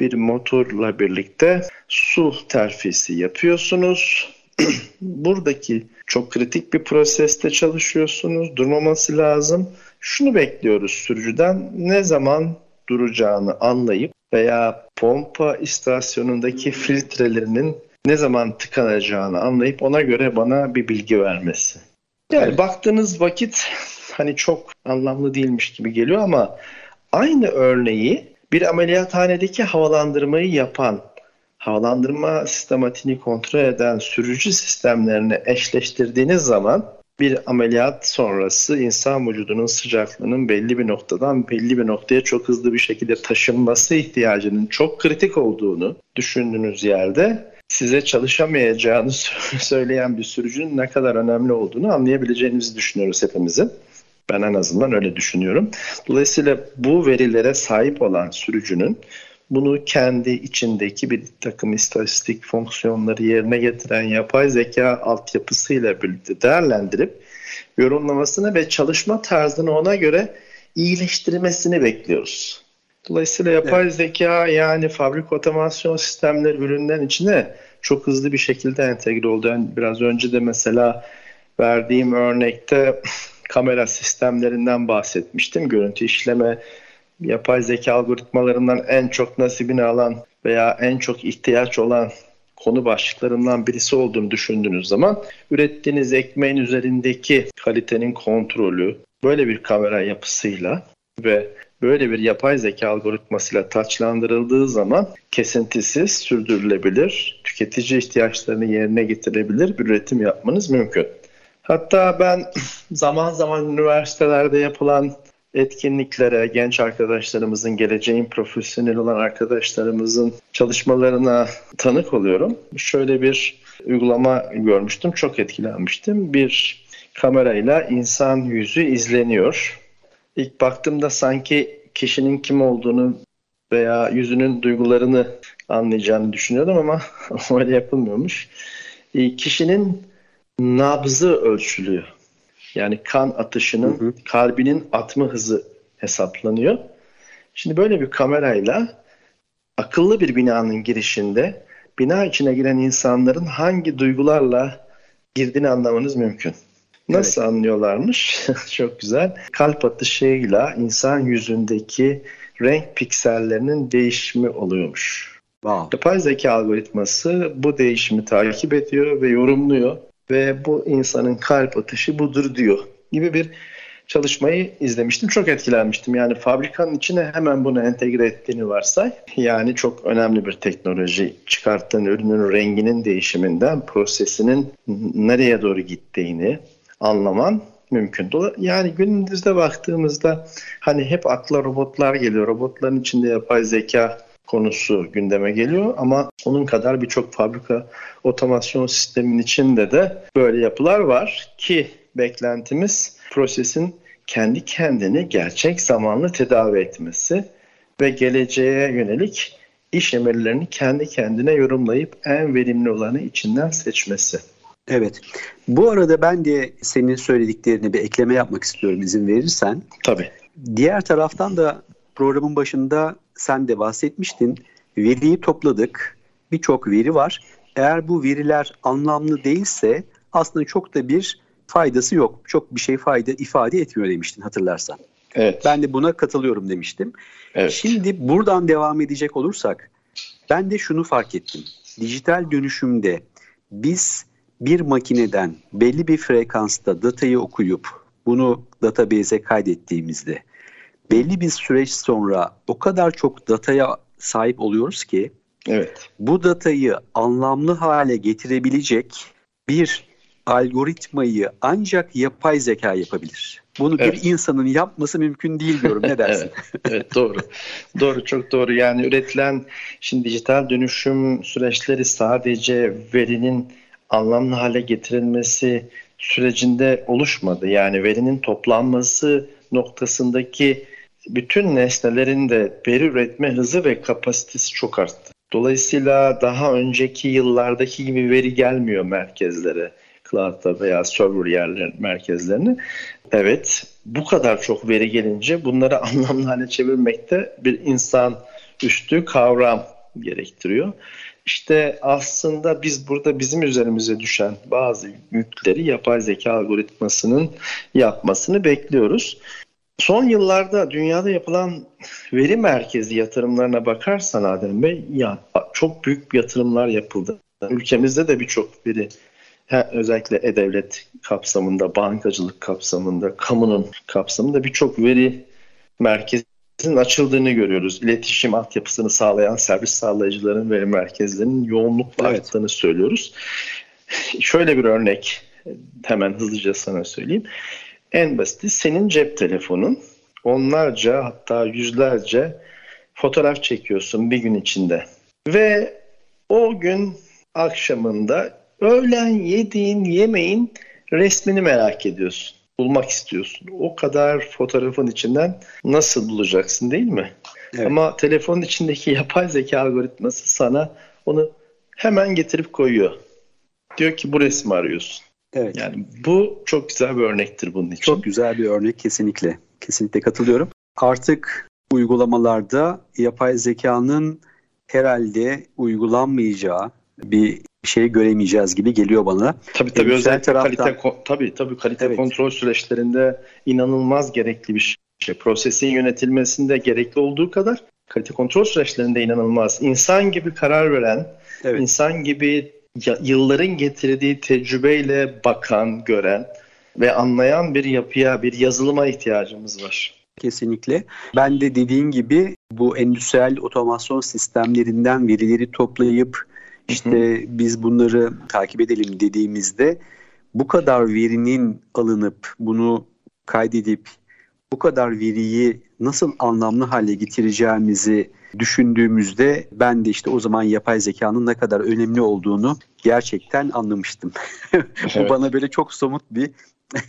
bir motorla birlikte su terfisi yapıyorsunuz. Buradaki çok kritik bir proseste çalışıyorsunuz. Durmaması lazım. Şunu bekliyoruz sürücüden. Ne zaman duracağını anlayıp veya pompa istasyonundaki filtrelerinin ne zaman tıkanacağını anlayıp ona göre bana bir bilgi vermesi. Yani evet. baktığınız vakit hani çok anlamlı değilmiş gibi geliyor ama aynı örneği bir ameliyathanedeki havalandırmayı yapan havalandırma sistematiğini kontrol eden sürücü sistemlerini eşleştirdiğiniz zaman bir ameliyat sonrası insan vücudunun sıcaklığının belli bir noktadan belli bir noktaya çok hızlı bir şekilde taşınması ihtiyacının çok kritik olduğunu düşündüğünüz yerde size çalışamayacağını söyleyen bir sürücünün ne kadar önemli olduğunu anlayabileceğinizi düşünüyoruz hepimizin. Ben en azından öyle düşünüyorum. Dolayısıyla bu verilere sahip olan sürücünün bunu kendi içindeki bir takım istatistik fonksiyonları yerine getiren yapay zeka altyapısıyla birlikte değerlendirip yorumlamasını ve çalışma tarzını ona göre iyileştirmesini bekliyoruz. Dolayısıyla yapay evet. zeka yani fabrik otomasyon sistemleri üründen içine çok hızlı bir şekilde entegre oldu. Yani biraz önce de mesela verdiğim örnekte kamera sistemlerinden bahsetmiştim. Görüntü işleme yapay zeka algoritmalarından en çok nasibini alan veya en çok ihtiyaç olan konu başlıklarından birisi olduğunu düşündüğünüz zaman ürettiğiniz ekmeğin üzerindeki kalitenin kontrolü böyle bir kamera yapısıyla ve böyle bir yapay zeka algoritmasıyla taçlandırıldığı zaman kesintisiz, sürdürülebilir, tüketici ihtiyaçlarını yerine getirebilir bir üretim yapmanız mümkün. Hatta ben zaman zaman üniversitelerde yapılan etkinliklere, genç arkadaşlarımızın, geleceğin profesyonel olan arkadaşlarımızın çalışmalarına tanık oluyorum. Şöyle bir uygulama görmüştüm, çok etkilenmiştim. Bir kamerayla insan yüzü izleniyor. İlk baktığımda sanki kişinin kim olduğunu veya yüzünün duygularını anlayacağını düşünüyordum ama öyle yapılmıyormuş. Kişinin nabzı ölçülüyor. Yani kan atışının, hı hı. kalbinin atma hızı hesaplanıyor. Şimdi böyle bir kamerayla akıllı bir binanın girişinde bina içine giren insanların hangi duygularla girdiğini anlamanız mümkün. Nasıl evet. anlıyorlarmış? Çok güzel. Kalp atışıyla insan yüzündeki renk piksellerinin değişimi oluyormuş. Wow. Yapay zeka algoritması bu değişimi takip ediyor ve yorumluyor ve bu insanın kalp atışı budur diyor gibi bir çalışmayı izlemiştim. Çok etkilenmiştim. Yani fabrikanın içine hemen bunu entegre ettiğini varsay. Yani çok önemli bir teknoloji. Çıkarttığın ürünün renginin değişiminden prosesinin nereye doğru gittiğini anlaman mümkün. Yani günümüzde baktığımızda hani hep akla robotlar geliyor. Robotların içinde yapay zeka konusu gündeme geliyor ama onun kadar birçok fabrika otomasyon sistemin içinde de böyle yapılar var ki beklentimiz prosesin kendi kendini gerçek zamanlı tedavi etmesi ve geleceğe yönelik iş emirlerini kendi kendine yorumlayıp en verimli olanı içinden seçmesi. Evet. Bu arada ben de senin söylediklerini bir ekleme yapmak istiyorum izin verirsen. Tabii. Diğer taraftan da programın başında sen de bahsetmiştin. Veriyi topladık. Birçok veri var. Eğer bu veriler anlamlı değilse aslında çok da bir faydası yok. Çok bir şey fayda ifade etmiyor demiştin hatırlarsan. Evet. Ben de buna katılıyorum demiştim. Evet. Şimdi buradan devam edecek olursak ben de şunu fark ettim. Dijital dönüşümde biz bir makineden belli bir frekansta datayı okuyup bunu database'e kaydettiğimizde belli bir süreç sonra o kadar çok dataya sahip oluyoruz ki evet. bu datayı anlamlı hale getirebilecek bir algoritmayı ancak yapay zeka yapabilir. Bunu evet. bir insanın yapması mümkün değil diyorum. Ne dersin? evet, evet doğru. doğru çok doğru. Yani üretilen şimdi dijital dönüşüm süreçleri sadece verinin anlamlı hale getirilmesi sürecinde oluşmadı. Yani verinin toplanması noktasındaki bütün nesnelerin de veri üretme hızı ve kapasitesi çok arttı. Dolayısıyla daha önceki yıllardaki gibi veri gelmiyor merkezlere, cloud'da veya server yerler merkezlerine. Evet, bu kadar çok veri gelince bunları anlamlı hale çevirmekte bir insan üstü kavram gerektiriyor. İşte aslında biz burada bizim üzerimize düşen bazı yükleri yapay zeka algoritmasının yapmasını bekliyoruz. Son yıllarda dünyada yapılan veri merkezi yatırımlarına bakarsan Adem Bey ya çok büyük yatırımlar yapıldı. Ülkemizde de birçok veri özellikle e-devlet kapsamında, bankacılık kapsamında, kamunun kapsamında birçok veri merkezi açıldığını görüyoruz. İletişim altyapısını sağlayan servis sağlayıcıların ve merkezlerinin yoğunlukla evet. arttığını söylüyoruz. Şöyle bir örnek hemen hızlıca sana söyleyeyim. En basiti senin cep telefonun onlarca hatta yüzlerce fotoğraf çekiyorsun bir gün içinde. Ve o gün akşamında öğlen yediğin yemeğin resmini merak ediyorsun. Bulmak istiyorsun. O kadar fotoğrafın içinden nasıl bulacaksın değil mi? Evet. Ama telefonun içindeki yapay zeka algoritması sana onu hemen getirip koyuyor. Diyor ki bu resmi arıyorsun. Evet. Yani bu çok güzel bir örnektir bunun için. Çok güzel bir örnek kesinlikle. Kesinlikle katılıyorum. Artık uygulamalarda yapay zekanın herhalde uygulanmayacağı bir şey göremeyeceğiz gibi geliyor bana. Tabii tabii özellikle taraftan... kalite tabii tabii kalite evet. kontrol süreçlerinde inanılmaz gerekli bir şey. Prosesin yönetilmesinde gerekli olduğu kadar kalite kontrol süreçlerinde inanılmaz. İnsan gibi karar veren, evet. insan gibi yılların getirdiği tecrübeyle bakan, gören ve anlayan bir yapıya, bir yazılıma ihtiyacımız var. Kesinlikle. Ben de dediğin gibi bu endüstriyel otomasyon sistemlerinden verileri toplayıp işte hı hı. biz bunları takip edelim dediğimizde bu kadar verinin alınıp bunu kaydedip bu kadar veriyi nasıl anlamlı hale getireceğimizi düşündüğümüzde ben de işte o zaman yapay zekanın ne kadar önemli olduğunu gerçekten anlamıştım. Bu bana böyle çok somut bir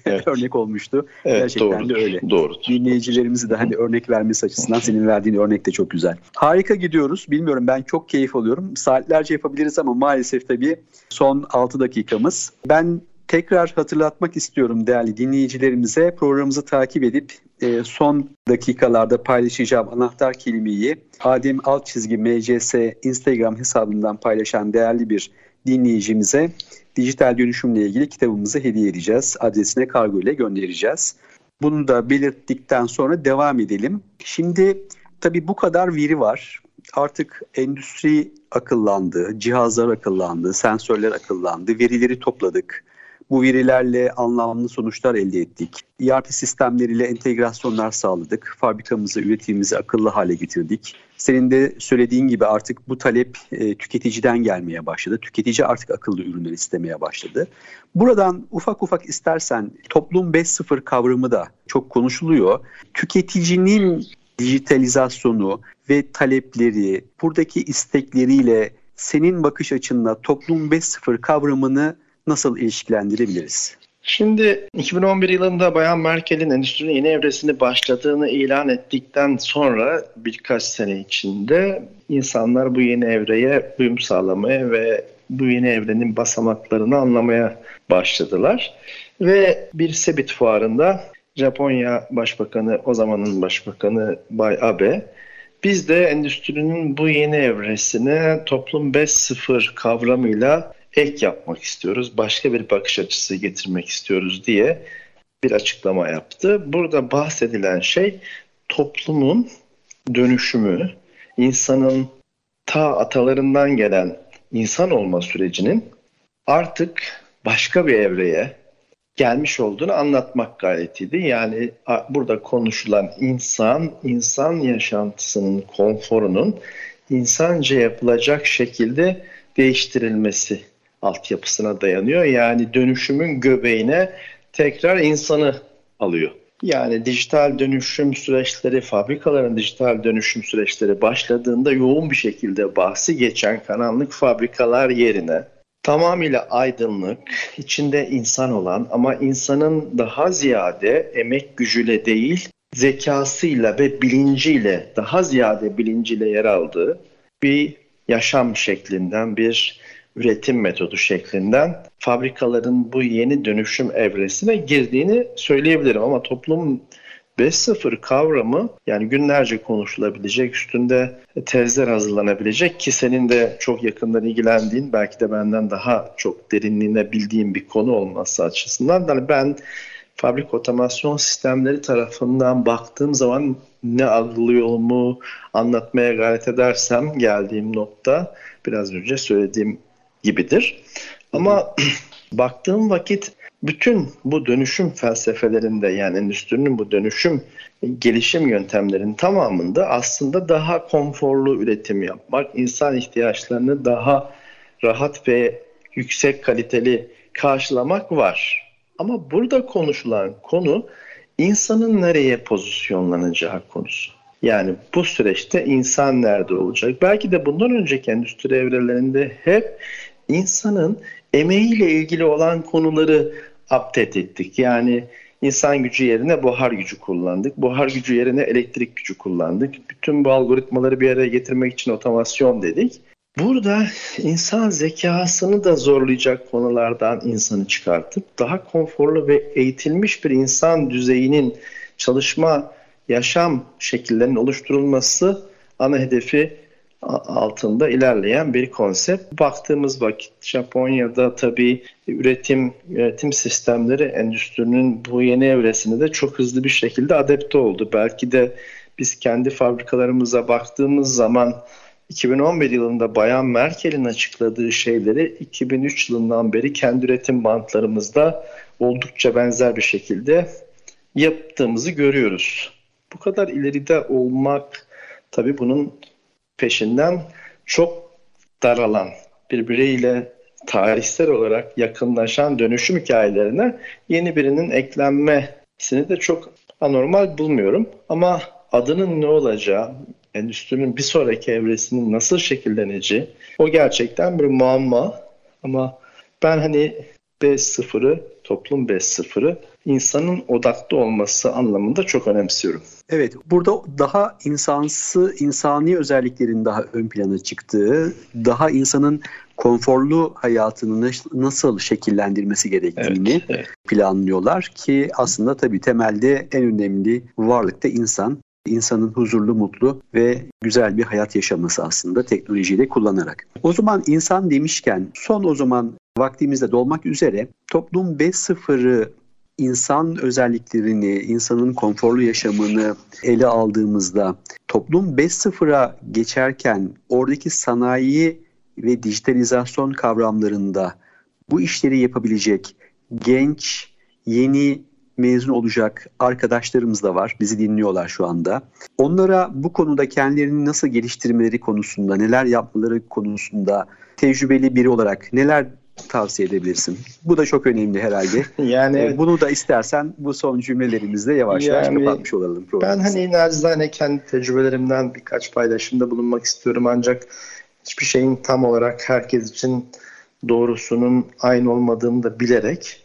evet. örnek olmuştu. Evet, Gerçekten doğrudur, de öyle. Doğru. Dinleyicilerimizi de hani örnek vermesi açısından senin verdiğin örnek de çok güzel. Harika gidiyoruz. Bilmiyorum ben çok keyif alıyorum. Saatlerce yapabiliriz ama maalesef tabii son 6 dakikamız. Ben tekrar hatırlatmak istiyorum değerli dinleyicilerimize programımızı takip edip e, son dakikalarda paylaşacağım anahtar kelimeyi Adem alt çizgi MCS Instagram hesabından paylaşan değerli bir dinleyicimize dijital dönüşümle ilgili kitabımızı hediye edeceğiz. Adresine kargo ile göndereceğiz. Bunu da belirttikten sonra devam edelim. Şimdi tabii bu kadar veri var. Artık endüstri akıllandı, cihazlar akıllandı, sensörler akıllandı, verileri topladık. Bu verilerle anlamlı sonuçlar elde ettik. ERP sistemleriyle entegrasyonlar sağladık. Fabrikamızı, üretimimizi akıllı hale getirdik. Senin de söylediğin gibi artık bu talep e, tüketiciden gelmeye başladı. Tüketici artık akıllı ürünler istemeye başladı. Buradan ufak ufak istersen toplum 5.0 kavramı da çok konuşuluyor. Tüketicinin dijitalizasyonu ve talepleri, buradaki istekleriyle senin bakış açınla toplum 5.0 kavramını nasıl ilişkilendirebiliriz? Şimdi 2011 yılında Bayan Merkel'in endüstrinin yeni evresini başladığını ilan ettikten sonra birkaç sene içinde insanlar bu yeni evreye uyum sağlamaya ve bu yeni evrenin basamaklarını anlamaya başladılar. Ve bir Sebit fuarında Japonya Başbakanı, o zamanın Başbakanı Bay Abe, biz de endüstrinin bu yeni evresine toplum 5.0 kavramıyla ek yapmak istiyoruz, başka bir bakış açısı getirmek istiyoruz diye bir açıklama yaptı. Burada bahsedilen şey toplumun dönüşümü, insanın ta atalarından gelen insan olma sürecinin artık başka bir evreye gelmiş olduğunu anlatmak gayretiydi. Yani burada konuşulan insan, insan yaşantısının konforunun insanca yapılacak şekilde değiştirilmesi altyapısına dayanıyor. Yani dönüşümün göbeğine tekrar insanı alıyor. Yani dijital dönüşüm süreçleri, fabrikaların dijital dönüşüm süreçleri başladığında yoğun bir şekilde bahsi geçen karanlık fabrikalar yerine tamamıyla aydınlık, içinde insan olan ama insanın daha ziyade emek gücüyle değil, zekasıyla ve bilinciyle, daha ziyade bilinciyle yer aldığı bir yaşam şeklinden, bir üretim metodu şeklinden fabrikaların bu yeni dönüşüm evresine girdiğini söyleyebilirim. Ama toplum 5.0 kavramı yani günlerce konuşulabilecek, üstünde tezler hazırlanabilecek ki senin de çok yakından ilgilendiğin, belki de benden daha çok derinliğine bildiğin bir konu olması açısından. Yani ben fabrik otomasyon sistemleri tarafından baktığım zaman ne algılıyorumu anlatmaya gayret edersem geldiğim nokta biraz önce söylediğim gibidir. Ama baktığım vakit bütün bu dönüşüm felsefelerinde yani endüstrinin bu dönüşüm gelişim yöntemlerinin tamamında aslında daha konforlu üretim yapmak, insan ihtiyaçlarını daha rahat ve yüksek kaliteli karşılamak var. Ama burada konuşulan konu insanın nereye pozisyonlanacağı konusu. Yani bu süreçte insan nerede olacak? Belki de bundan önceki endüstri evrelerinde hep insanın emeğiyle ilgili olan konuları update ettik. Yani insan gücü yerine buhar gücü kullandık. Buhar gücü yerine elektrik gücü kullandık. Bütün bu algoritmaları bir araya getirmek için otomasyon dedik. Burada insan zekasını da zorlayacak konulardan insanı çıkartıp daha konforlu ve eğitilmiş bir insan düzeyinin çalışma, yaşam şekillerinin oluşturulması ana hedefi altında ilerleyen bir konsept. Baktığımız vakit Japonya'da tabii üretim üretim sistemleri endüstrinin bu yeni evresine de çok hızlı bir şekilde adapte oldu. Belki de biz kendi fabrikalarımıza baktığımız zaman 2011 yılında Bayan Merkel'in açıkladığı şeyleri 2003 yılından beri kendi üretim bantlarımızda oldukça benzer bir şekilde yaptığımızı görüyoruz. Bu kadar ileride olmak tabii bunun peşinden çok daralan, birbiriyle tarihsel olarak yakınlaşan dönüşüm hikayelerine yeni birinin eklenmesini de çok anormal bulmuyorum. Ama adının ne olacağı, endüstrinin bir sonraki evresinin nasıl şekilleneceği o gerçekten bir muamma. Ama ben hani B0'ı, toplum B0'ı insanın odaklı olması anlamında çok önemsiyorum. Evet, burada daha insansı, insani özelliklerin daha ön plana çıktığı, daha insanın konforlu hayatını nasıl şekillendirmesi gerektiğini evet, evet. planlıyorlar ki aslında tabii temelde en önemli varlık da insan. İnsanın huzurlu, mutlu ve güzel bir hayat yaşaması aslında teknolojiyi de kullanarak. O zaman insan demişken son o zaman vaktimizde dolmak üzere toplum 5.0'ı insan özelliklerini, insanın konforlu yaşamını ele aldığımızda toplum 5.0'a geçerken oradaki sanayi ve dijitalizasyon kavramlarında bu işleri yapabilecek genç, yeni mezun olacak arkadaşlarımız da var. Bizi dinliyorlar şu anda. Onlara bu konuda kendilerini nasıl geliştirmeleri konusunda, neler yapmaları konusunda tecrübeli biri olarak neler tavsiye edebilirsin? Bu da çok önemli herhalde. Yani ee, bunu da istersen bu son cümlelerimizle yavaş yani, yavaş kapatmış olalım. Ben hani nacizane kendi tecrübelerimden birkaç paylaşımda bulunmak istiyorum ancak hiçbir şeyin tam olarak herkes için doğrusunun aynı olmadığını da bilerek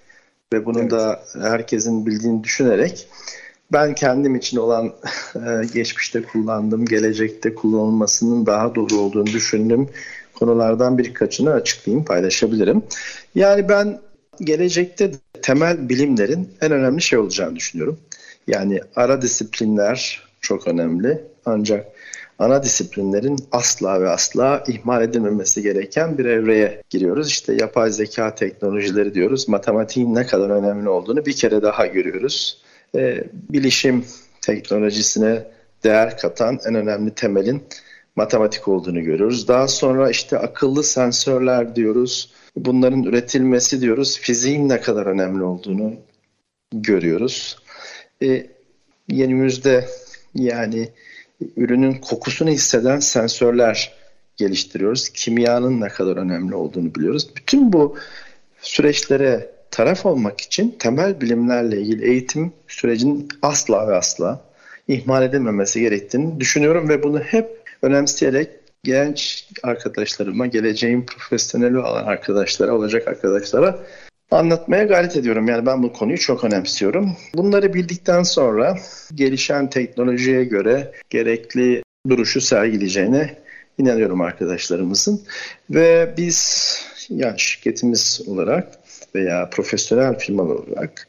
ve bunu evet. da herkesin bildiğini düşünerek ben kendim için olan e, geçmişte kullandığım, gelecekte kullanılmasının daha doğru olduğunu düşündüm konulardan birkaçını açıklayayım, paylaşabilirim. Yani ben gelecekte temel bilimlerin en önemli şey olacağını düşünüyorum. Yani ara disiplinler çok önemli ancak ana disiplinlerin asla ve asla ihmal edilmemesi gereken bir evreye giriyoruz. İşte yapay zeka teknolojileri diyoruz. Matematiğin ne kadar önemli olduğunu bir kere daha görüyoruz. Ee, bilişim teknolojisine değer katan en önemli temelin matematik olduğunu görüyoruz. Daha sonra işte akıllı sensörler diyoruz. Bunların üretilmesi diyoruz. Fiziğin ne kadar önemli olduğunu görüyoruz. E, yenimizde yani ürünün kokusunu hisseden sensörler geliştiriyoruz. Kimyanın ne kadar önemli olduğunu biliyoruz. Bütün bu süreçlere taraf olmak için temel bilimlerle ilgili eğitim sürecinin asla ve asla ihmal edilmemesi gerektiğini düşünüyorum ve bunu hep önemseyerek genç arkadaşlarıma, geleceğin profesyoneli olan arkadaşlara, olacak arkadaşlara anlatmaya gayret ediyorum. Yani ben bu konuyu çok önemsiyorum. Bunları bildikten sonra gelişen teknolojiye göre gerekli duruşu sergileyeceğine inanıyorum arkadaşlarımızın. Ve biz yani şirketimiz olarak veya profesyonel firmalar olarak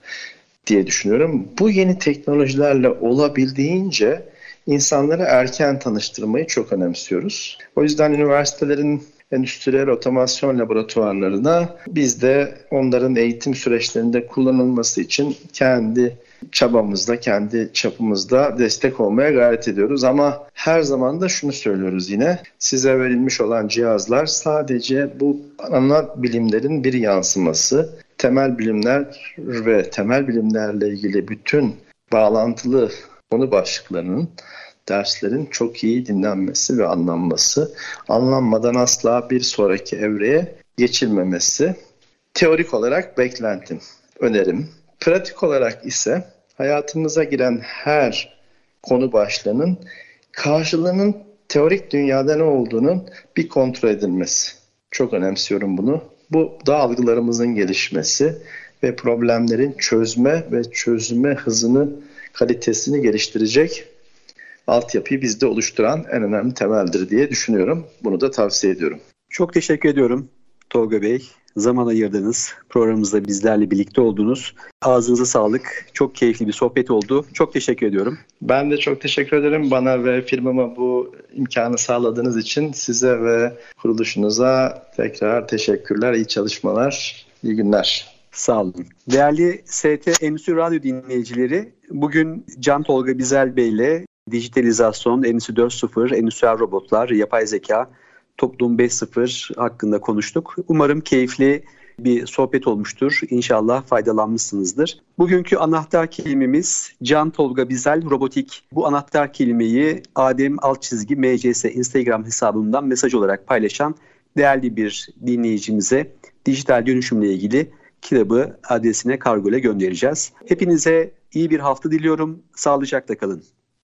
diye düşünüyorum. Bu yeni teknolojilerle olabildiğince insanları erken tanıştırmayı çok önemsiyoruz. O yüzden üniversitelerin endüstriyel otomasyon laboratuvarlarına biz de onların eğitim süreçlerinde kullanılması için kendi çabamızda, kendi çapımızda destek olmaya gayret ediyoruz. Ama her zaman da şunu söylüyoruz yine. Size verilmiş olan cihazlar sadece bu ana bilimlerin bir yansıması. Temel bilimler ve temel bilimlerle ilgili bütün bağlantılı konu başlıklarının derslerin çok iyi dinlenmesi ve anlanması, anlanmadan asla bir sonraki evreye geçilmemesi teorik olarak beklentim, önerim. Pratik olarak ise hayatımıza giren her konu başlığının karşılığının teorik dünyada ne olduğunun bir kontrol edilmesi. Çok önemsiyorum bunu. Bu da algılarımızın gelişmesi ve problemlerin çözme ve çözüme hızını, kalitesini geliştirecek altyapıyı bizde oluşturan en önemli temeldir diye düşünüyorum. Bunu da tavsiye ediyorum. Çok teşekkür ediyorum Tolga Bey. Zaman ayırdınız. Programımızda bizlerle birlikte oldunuz. Ağzınıza sağlık. Çok keyifli bir sohbet oldu. Çok teşekkür ediyorum. Ben de çok teşekkür ederim. Bana ve firmama bu imkanı sağladığınız için size ve kuruluşunuza tekrar teşekkürler. İyi çalışmalar. İyi günler. Sağ olun. Değerli ST Endüstri Radyo dinleyicileri, bugün Can Tolga Bizel Bey ile dijitalizasyon, Endüstri 4.0, endüstriyel robotlar, yapay zeka, Toplum 5.0 hakkında konuştuk. Umarım keyifli bir sohbet olmuştur. İnşallah faydalanmışsınızdır. Bugünkü anahtar kelimemiz Can Tolga Bizel Robotik. Bu anahtar kelimeyi Adem Altçizgi MCS Instagram hesabından mesaj olarak paylaşan değerli bir dinleyicimize dijital dönüşümle ilgili kitabı adresine kargo ile göndereceğiz. Hepinize iyi bir hafta diliyorum. Sağlıcakla kalın.